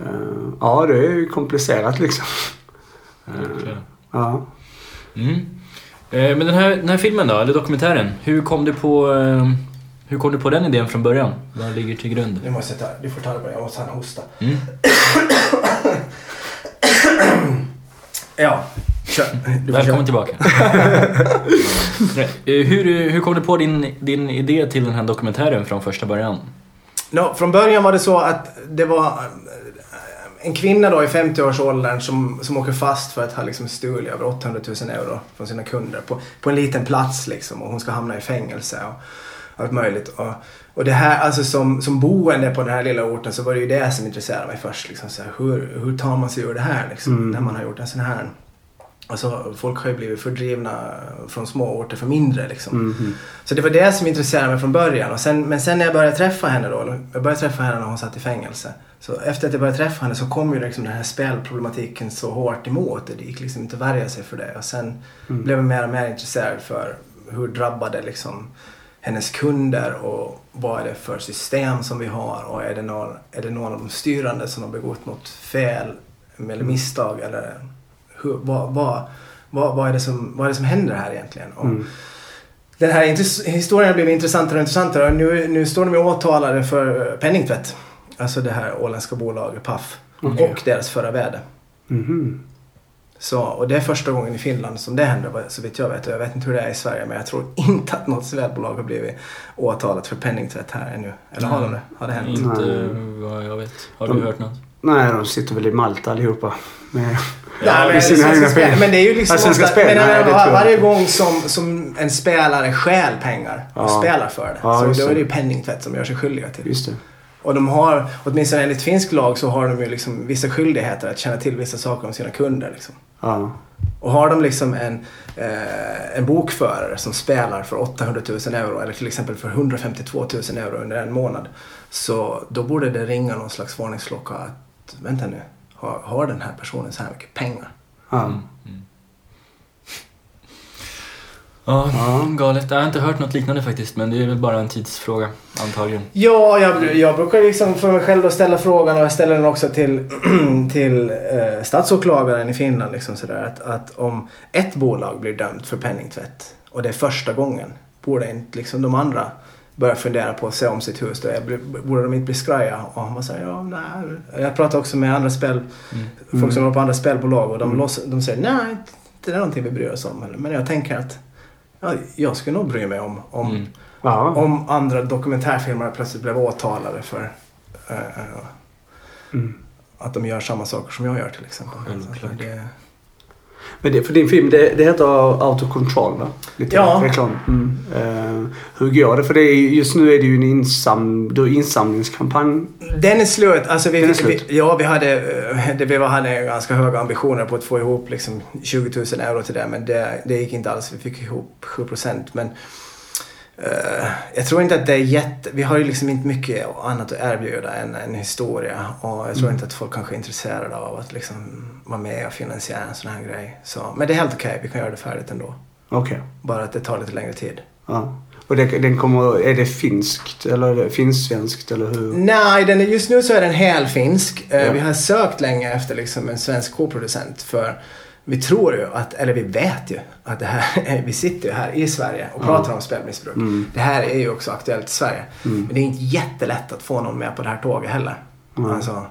Eh, Ja, det är ju komplicerat liksom. Eh, Verkligen. Ja. Mm. Eh, Men den här, den här filmen då, eller dokumentären. Hur kom du på, eh, hur kom du på den idén från början? Vad ligger till grund? Nu måste jag ta, du får ta det bara, jag måste ha en hosta. Mm. Ja, kör. Välkommen tillbaka. Eh, hur, hur kom du på din, din idé till den här dokumentären från första början? No, från början var det så att det var eh, en kvinna då i 50-årsåldern som, som åker fast för att ha liksom stulit över 800 000 euro från sina kunder på, på en liten plats liksom och hon ska hamna i fängelse och allt möjligt. Och, och det här, alltså som, som boende på den här lilla orten så var det ju det som intresserade mig först. Liksom, så här, hur, hur tar man sig ur det här liksom, Mm. när man har gjort en sån här Alltså, folk har ju blivit fördrivna från små orter för mindre liksom. Mhm. Så det var det som intresserade mig från början. Och sen, men sen när jag började träffa henne då, jag började träffa henne när hon satt i fängelse. Så efter att jag började träffa henne så kom ju liksom den här spelproblematiken så hårt emot. Det gick liksom inte att värja sig för det. Och sen Mm. blev jag mer och mer intresserad för hur drabbade liksom hennes kunder och vad är det för system som vi har och är det någon, är det någon av de styrande som har begått något fel eller misstag eller hur, vad, vad, vad, vad, är det som, vad är det som händer här egentligen? Och Mm. Den här historien har blivit intressantare och intressantare. Nu, nu står de ju åtalade för penningtvätt. Alltså det här åländska bolaget Paf. Okej. Och deras förra vd. Mhm. Så, och det är första gången i Finland som det händer så vitt jag vet. Jag vet inte hur det är i Sverige men jag tror inte att något spelbolag har blivit åtalat för penningtvätt här ännu. Eller har de det? Har det hänt? Inte vad jag vet. Har du De- hört något? Nej, de sitter väl i Malta allihopa. Med, Nej, med men, sina egna spel, pengar. men det är ju liksom Ja, Svenska Spel, men, nej, men, det var, varje gång som, som en spelare stjäl pengar och Ja. spelar för det. Ja, så då är det. det ju penningtvätt som gör sig skyldiga till. Just det. Och de har, åtminstone enligt finsk lag, så har de ju liksom vissa skyldigheter att känna till vissa saker om sina kunder. Liksom. Ja. Och har de liksom en, eh, en bokförare som spelar för 800 000 euro eller till exempel för 152 000 euro under en månad. Så då borde det ringa någon slags varningsklocka att vänta nu, har, har den här personen så här mycket pengar? Ja. Mm. Ja, galet. Jag har inte hört något liknande faktiskt, men det är väl bara en tidsfråga antagligen. Ja, jag, jag brukar liksom för mig själv då ställa frågan och jag ställer den också till, till eh, statsåklagaren i Finland. Liksom sådär, att, att om ett bolag blir dömt för penningtvätt och det är första gången, borde inte liksom de andra börja fundera på att se om sitt hus? Då? Borde de inte bli skraja? Och han säger ja, nej. Jag pratar också med andra spel, folk som jobbar på andra spelbolag och de, Mm. låts, de säger nej, det är någonting vi bryr oss om. Men jag tänker att ja, jag skulle nog bry mig om, om Mm. Ja. om andra dokumentärfilmare plötsligt blev åtalade för eh, eh, Mm. att de gör samma saker som jag gör till exempel. Självklart. Så det, Men det, för din film, det, det heter Out of Control va? Lite Ja. reklam. Mm. Eh, hur går det? För det är, just nu är det ju en insam, du insamlingskampanj. den är slut. Alltså vi, är slut. Vi, ja, vi hade, det, vi hade ganska höga ambitioner på att få ihop liksom 20 000 euro till det. Men det, det gick inte alls. Vi fick ihop 7 procent. Men jag tror inte att det är jätte... Vi har ju liksom inte mycket annat att erbjuda än en historia. Och jag tror Mm. inte att folk kanske är intresserade av att liksom vara med och finansiera en sån här grej. Så, men det är helt okej. Vi kan göra det färdigt ändå. Okej. Bara att det tar lite längre tid. Ja. Och det, den kommer, är det finskt eller är det finsksvenskt eller hur? Nej, den är, just nu så är den helfinsk. Eh, Ja. Vi har sökt länge efter liksom en svensk koproducent. För vi tror ju att, eller vi vet ju att det här, vi sitter ju här i Sverige och pratar om spelmissbruk. Mm. Det här är ju också aktuellt i Sverige. Mm. Men det är inte jättelätt att få någon med på det här tåget heller. Mm. Alltså,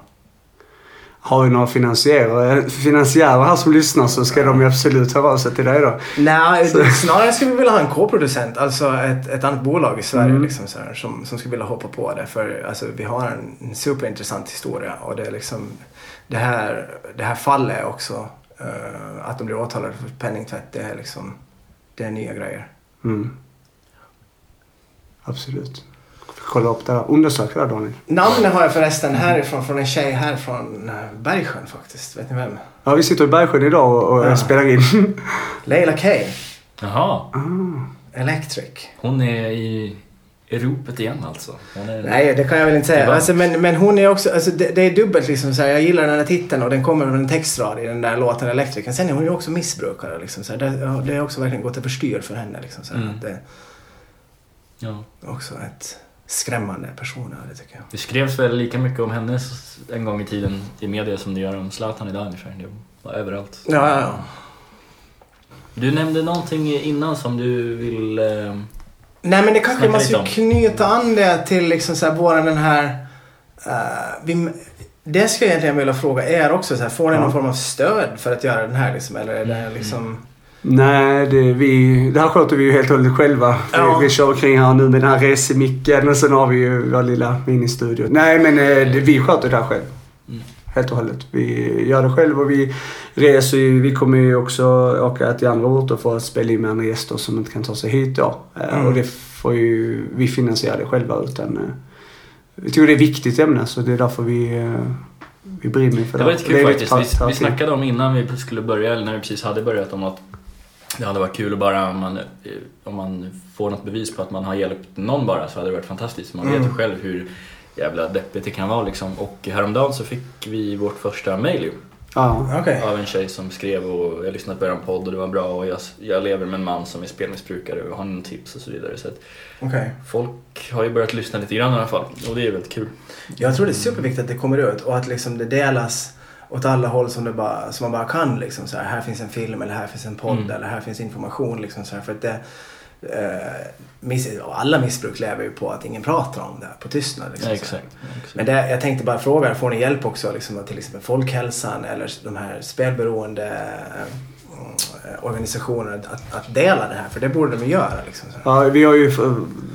Har vi några finansiärer, finansiärer här som lyssnar så ska de ju absolut höra av sig till dig då. nej, snarare skulle vi vilja ha en koproducent. Alltså ett, ett annat bolag i Sverige Mm. liksom, så här, som, som skulle vilja hoppa på det. För alltså, vi har en, en superintressant historia. Och det är liksom, det här, det här fallet också eh, att de blir åtalade för penningtvätt. Det är liksom, det är nya grejer. Mm. Absolut. Kolla upp det här. Undersök det här Daniel. Namnet har jag förresten härifrån, från en tjej här från eh, Bergsjön faktiskt. Vet ni vem? Ja, vi sitter i Bergsjön idag och, och Ja. spelar in. Leila Kay, Jaha, ah. Electric. hon är i i ropet igen alltså. Är... Nej, det kan jag väl inte Det säga. Alltså, men, men hon är också, alltså, det, det är dubbelt liksom så här, Jag gillar den här titeln och den kommer från en textrad i den där låten Electric. Sen är hon ju också missbrukare liksom. Så här, det, det har också verkligen gått överstyr för henne liksom. Så här, Mm. att Det Ja. också ett skrämmande personöde tycker jag. Det skrevs väl lika mycket om henne en gång i tiden i media som det gör om Zlatan idag ungefär. Det var överallt. Ja, ja, ja. Du nämnde någonting innan som du vill... Eh... Nej men det kanske man ska knyta an det till liksom så här, våran den här... eh, vi, det skulle jag egentligen vilja fråga er också. Så här, får ni Ja. någon form av stöd för att göra den här liksom? Eller är det Mm. liksom... Nej, det, vi, det här sköter vi ju helt och hållet själva. Ja. Vi, vi kör kring här nu med den här resemicken och sen har vi ju vår lilla ministudio. Nej, men eh, det, vi sköter det här själv. Mm. Helt och hållet. Vi gör det själv och vi reser ju. Vi kommer ju också åka till andra orter för att spela in med andra gäster som inte kan ta sig hit då. Eh, Mm. Och det får ju vi finansiera det själva utan eh, vi tycker det är ett viktigt ämne så det är därför vi, eh, vi brinner för Det det. var lite kul faktiskt. Vi, vi snackade om innan vi skulle börja, eller när vi precis hade börjat, om att det hade varit kul att bara om man, eh, om man får något bevis på att man har hjälpt någon bara så hade det varit fantastiskt. Man vet ju Mm. själv hur jävla deppigt det kan vara liksom. Och häromdagen så fick vi vårt första mail ju, Ja. Okej. av en tjej som skrev och jag lyssnade på er podd och det var bra och jag, jag lever med en man som är spelmissbrukare och har någon tips och så vidare. Så att Okej. folk har ju börjat lyssna lite grann i alla fall och det är väldigt kul. Jag tror det är superviktigt att det kommer ut och att liksom det delas åt alla håll som, det bara, som man bara kan. Liksom, så här, här finns en film eller här finns en podd Mm. eller här finns information. Liksom, så här, för att det, alla missbruk lever ju på att ingen pratar om det, på tystnad. Liksom, Ja, exakt. exakt. Men det, jag tänkte bara fråga, får ni hjälp också liksom, av till exempel Folkhälsan eller de här spelberoende eh, organisationerna att, att dela det här? För det borde de ju göra. Liksom. Ja, vi har ju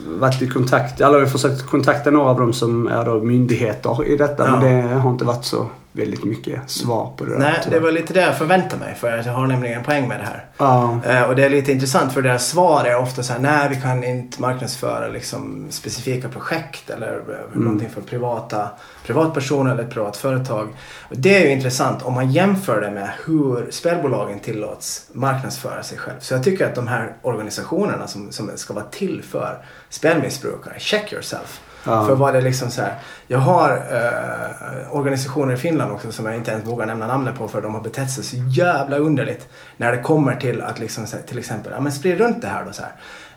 varit i kontakt, eller vi har försökt kontakta några av dem som är då myndigheter i detta. Ja. Men det har inte varit så väldigt mycket svar på det där. Nej, det var lite det jag förväntade mig för jag har nämligen en poäng med det här. Ja. Eh, och det är lite intressant för deras svar är ofta så här, nej vi kan inte marknadsföra liksom, specifika projekt eller mm. någonting för privata privatpersoner eller ett privat företag. Och det är ju intressant om man jämför det med hur spelbolagen tillåts marknadsföra sig själv. Så jag tycker att de här organisationerna som, som ska vara till för spelmissbrukare, check yourself. Ja. För vad det liksom så här. Jag har eh, organisationer i Finland också som jag inte ens vågar nämna namnet på för de har betett sig så jävla underligt. När det kommer till att liksom, här, till exempel, ja men sprid runt det här då så här.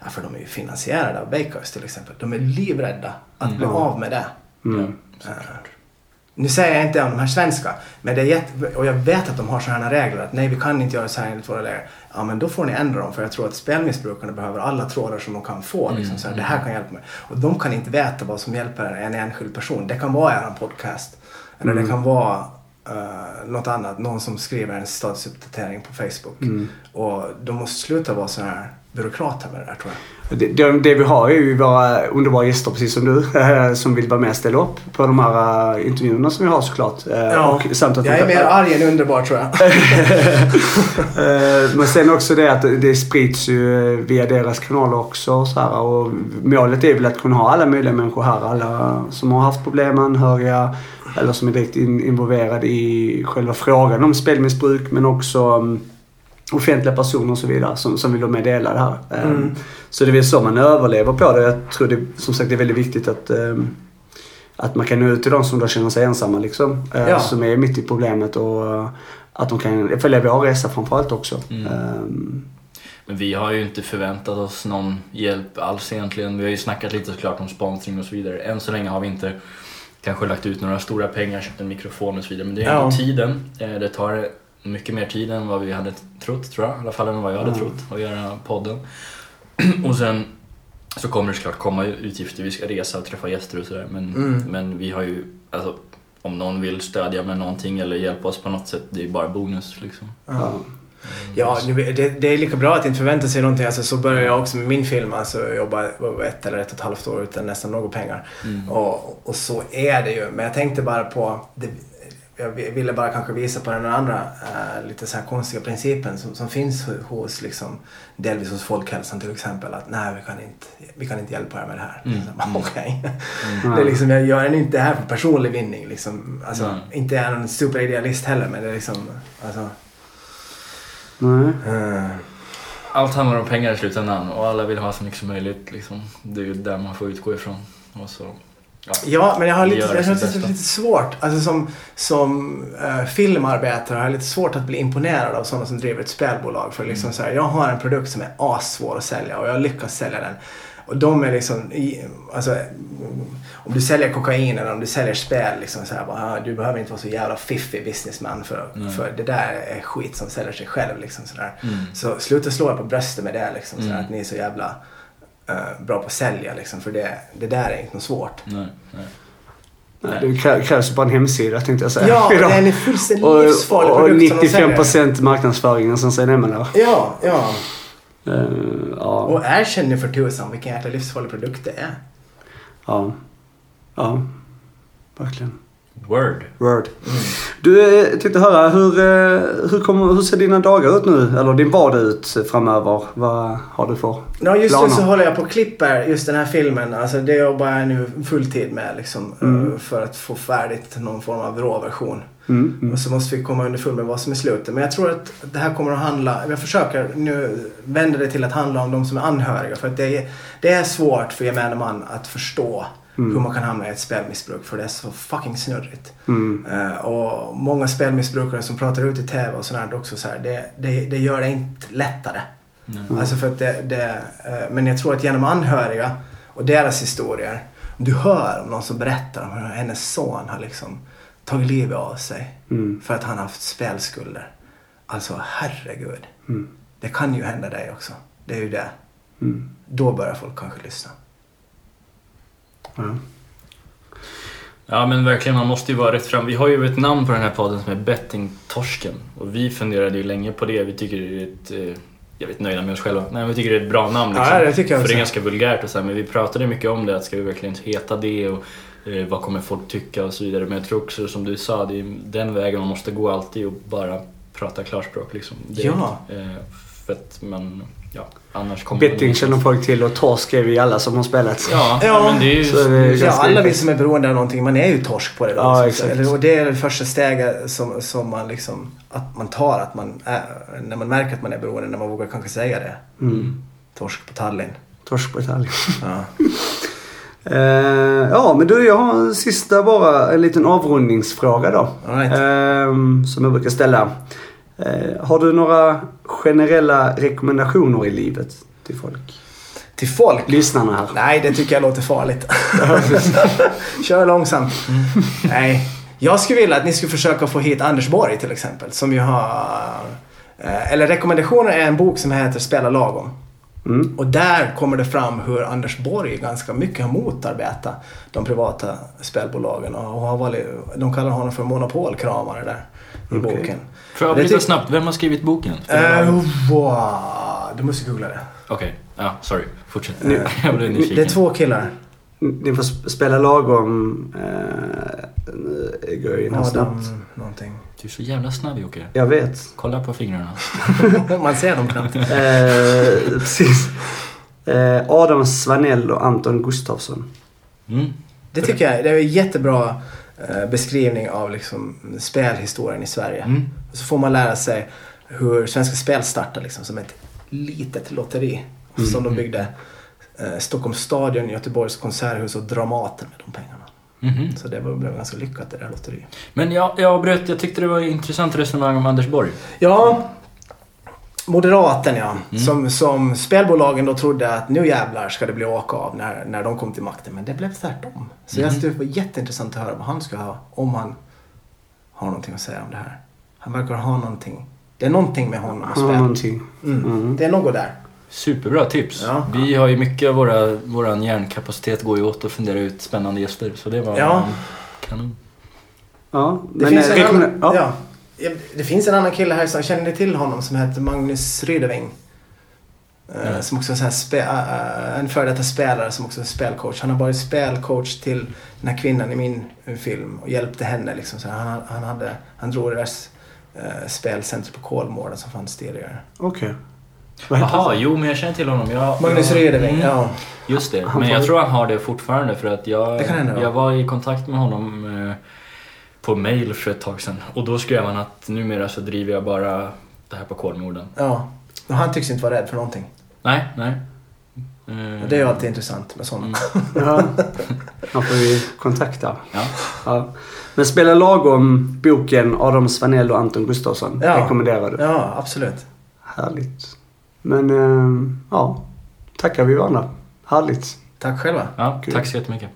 Ja, för de är ju finansierade av Bakers till exempel. De är livrädda att bli av med det. Mm. Eh, nu säger jag inte om de här svenska, men det är jätte, och jag vet att de har sådana här regler att nej vi kan inte göra så här enligt våra regler. Ja men då får ni ändra dem för jag tror att spelmissbrukarna behöver alla trådar som de kan få. Liksom, så här, Det här kan hjälpa mig. Och de kan inte veta vad som hjälper en enskild person. Det kan vara er podcast. Eller det kan vara uh, något annat. Någon som skriver en statusuppdatering på Facebook. Och de måste sluta vara så här byråkrater med det där tror jag. Det, det, det vi har är ju våra underbara gäster precis som du eh, som vill vara med och ställa upp på de här eh, intervjuerna som vi har såklart. Eh, och samt att jag är mer arg än underbar tror jag. Eh, Men sen också det att det sprids ju via deras kanaler också. Så här, och målet är väl att kunna ha alla möjliga människor här. Alla som har haft problem, anhöriga eller som är direkt in, involverade i själva frågan om spelmissbruk men också um, offentliga personer och så vidare som, som vill vara med och dela det här. Eh, Mm. Så det är väl så man överlever på det. Jag tror det, som sagt det är väldigt viktigt att um, att man kan nå ut till de som då känner sig ensamma liksom. eh, Ja. Som är mitt i problemet och eh, att de kan följa vår resa framförallt också. Mm. Ehm, Men vi har ju inte förväntat oss någon hjälp alls egentligen. Vi har ju snackat lite såklart om sponsring och så vidare. Än så länge har vi inte kanske lagt ut några stora pengar, köpt en mikrofon och så vidare. Men det är Ja. ju tiden. Eh, Det tar mycket mer tid än vad vi hade trott tror jag. I alla fall än vad jag hade Mm. trott att göra podden. och sen så kommer det såklart komma utgifter. Vi ska resa och träffa gäster och sådär. Men, Mm. men vi har ju, alltså om någon vill stödja med någonting eller hjälpa oss på något sätt, det är bara bonus liksom. ja. Ja, det, det är lika bra att inte förvänta sig någonting. Alltså, så började jag också med min film. Alltså, jag jobbade ett eller ett och ett halvt år utan nästan några pengar. Mm. Och, och så är det ju. Men jag tänkte bara på... Det, jag ville bara kanske visa på den andra eh, lite så här konstiga principen som, som finns ho- hos liksom, delvis hos Folkhälsan till exempel. Att nej, vi kan inte, vi kan inte hjälpa er med det här. Mm. Mm. Okej. Mm. Det är liksom, jag gör inte det här för personlig vinning. Liksom. Alltså, Mm. Inte är jag någon superidealist heller men det är liksom... Alltså, Nej. eh, Allt handlar om pengar i slutändan och alla vill ha så mycket som möjligt. Liksom. Det är ju där man får utgå ifrån. Och så, ja. Ja, men jag har lite, jag är bästa. lite svårt. Alltså som, som eh, filmarbetare har jag lite svårt att bli imponerad av sådana som driver ett spelbolag. För liksom så här, jag har en produkt som är assvår att sälja och jag lyckas sälja den. Och de är liksom, alltså, mm, om du säljer kokain eller om du säljer spel, liksom så här, bara, ah, du behöver inte vara så jävla fiffig businessman för, Nej. för det där är skit som säljer sig själv. Liksom, så. Mm. Så sluta slå er på bröstet med det, liksom, så Mm. att ni är så jävla eh, bra på att sälja. Liksom, för det, det där är inte något svårt. Nej, nej. Nej, det krä- krävs bara en hemsida tänkte jag säga. Ja, idag. det är en fullständigt och, livsfarlig och som de 95% säljer. marknadsföringen som sen är med där. Ja, ja. Eh, ja, Och erkänn nu för tusan vilken jäkla livsfarlig produkt det är. ja. Ja. Verkligen. Word. Word. Du, eh, jag tänkte höra hur, eh, hur, kommer, hur ser dina dagar ut nu? Eller din vardag ut framöver? Vad har du för Ja, just planer? nu så håller jag på och klipper just den här filmen. Alltså det jobbar jag nu fulltid med liksom. Mm. eh, För att få färdigt någon form av råversion. Mm, mm. Och så måste vi komma underfund med vad som är slutet. Men jag tror att det här kommer att handla, jag försöker nu vända det till att handla om de som är anhöriga. För att det är, det är svårt för gemene man att förstå Mm. hur man kan hamna i ett spelmissbruk. För det är så fucking snurrigt. Mm. Eh, och många spelmissbrukare som pratar ut i TV och sådär också så här, det, det, det gör det inte lättare. Nej. Alltså för att det, det, eh, men jag tror att genom anhöriga och deras historier. Om du hör om någon som berättar om hur hennes son har liksom tagit livet av sig Mm. för att han har haft spelskulder. Alltså herregud. Mm. Det kan ju hända dig också. Det är ju det. Mm. Då börjar folk kanske lyssna. Ja. Ja men verkligen, man måste ju vara rätt fram. Vi har ju ett namn på den här podden som är Bettingtorsken. Och vi funderade ju länge på det. Vi tycker det är ett... eh, Jag vet nöjda med oss själva. Nej men vi tycker det är ett bra namn liksom. Ja, det tycker jag För det är ganska vulgärt och så här, men vi pratade mycket om det. Att ska vi verkligen heta det och eh, vad kommer folk tycka och så vidare. Men jag tror också som du sa, det är den vägen man måste gå alltid och bara prata klarspråk liksom. Det, Ja. Eh, för att man, ja, annars kommer Betting känner folk till och torsk är vi alla som har spelat. Ja, Ja. men det är ju... Så det är Ja, alla vi som är beroende av någonting, man är ju torsk på det då. Ja, exakt. Och det är det första steget som, som man liksom, att man tar, att man är, när man märker att man är beroende, när man vågar kanske säga det. Mm. Torsk på Tallinn. Torsk på Italien. Ja. Eh, ja, men du, jag har en sista bara, en liten avrundningsfråga då. Right. Ehm, som jag brukar ställa. Eh, har du några generella rekommendationer i livet till folk? Till folk? Lyssnarna här. Nej, det tycker jag låter farligt. Kör långsamt. Nej. Jag skulle vilja att ni skulle försöka få hit Anders Borg till exempel. Som ju har... eh, Eller rekommendationer är en bok som heter Spela lagom. Mm. Och där kommer det fram hur Anders Borg ganska mycket har motarbetat de privata spelbolagen. Och har varit, de kallar honom för monopolkramare där i Okej. boken. Får jag avbryta snabbt? Vem har skrivit boken? Uh, wow. Du måste googla det. Okej, ja, sorry. Fortsätt. Nu- jag blev nyfiken. Det är två killar. Ni får sp- spela lagom. Eh, in här snabbt. Någonting. Du är så jävla snabb Jocke. Jag vet. Kolla på fingrarna. Man ser dem knappt. Eh, precis. Eh, Adam Svanell och Anton Gustafsson. Mm. Det tycker jag det är jättebra beskrivning av liksom spelhistorien i Sverige. Mm. Och så får man lära sig hur Svenska Spel startade liksom som ett litet lotteri. Och Som de byggde eh, Stockholms stadion, Göteborgs konserthus och Dramaten med de pengarna. Mhm. Så det var, blev ganska lyckat det där lotteriet. Men jag, jag avbröt, jag tyckte det var ett intressant resonemang om Anders Borg. Ja, Moderaten ja. Mm. Som, som spelbolagen då trodde att nu jävlar ska det bli åka av när, när de kom till makten. Men det blev tvärtom. Så jag Mhm. tyckte det var jätteintressant att höra vad han ska ha. Om han har någonting att säga om det här. Han verkar ha någonting. Det är någonting med honom och spel. Mm. Mm. Det är något där. Superbra tips. Ja. Vi har ju mycket av våra, våran hjärnkapacitet går ju åt att fundera ut spännande gäster. Så det var Ja. kanon. Ja, Det, men, finns eh, en annan, ja. Det finns en annan kille här som känner ni till honom som heter Magnus Rydeving. Eh, Ja. Som också är så här spe, eh, en före detta spelare som också är spelcoach. Han har varit spelcoach till den här kvinnan i min eh, film och hjälpte henne. Liksom. Så han, han, hade, han drog det där uh, spelcentret på Kolmården som fanns tidigare. Okej. Heter Jaha, jo men jag känner till honom. Jag, Magnus Rydeving, Mm, ja. Just det, men jag tror han har det fortfarande för att jag, Det kan hända, ja. jag var i kontakt med honom eh, på mail för ett tag sedan. Och då skrev han att numera så driver jag bara det här på Kolmården. ja. Och han tycks inte vara rädd för någonting. Nej, nej. Och det är ju alltid intressant med sådana. Mm. Ja. Han får vi kontakta. Ja. Ja. Men Spela lagom boken Adam Svanell och Anton Gustafsson Ja. rekommenderar du. Ja, absolut. Härligt. Men eh, ja, tackar vi varandra. Härligt. Tack själva. ja, Kul. tack så jättemycket.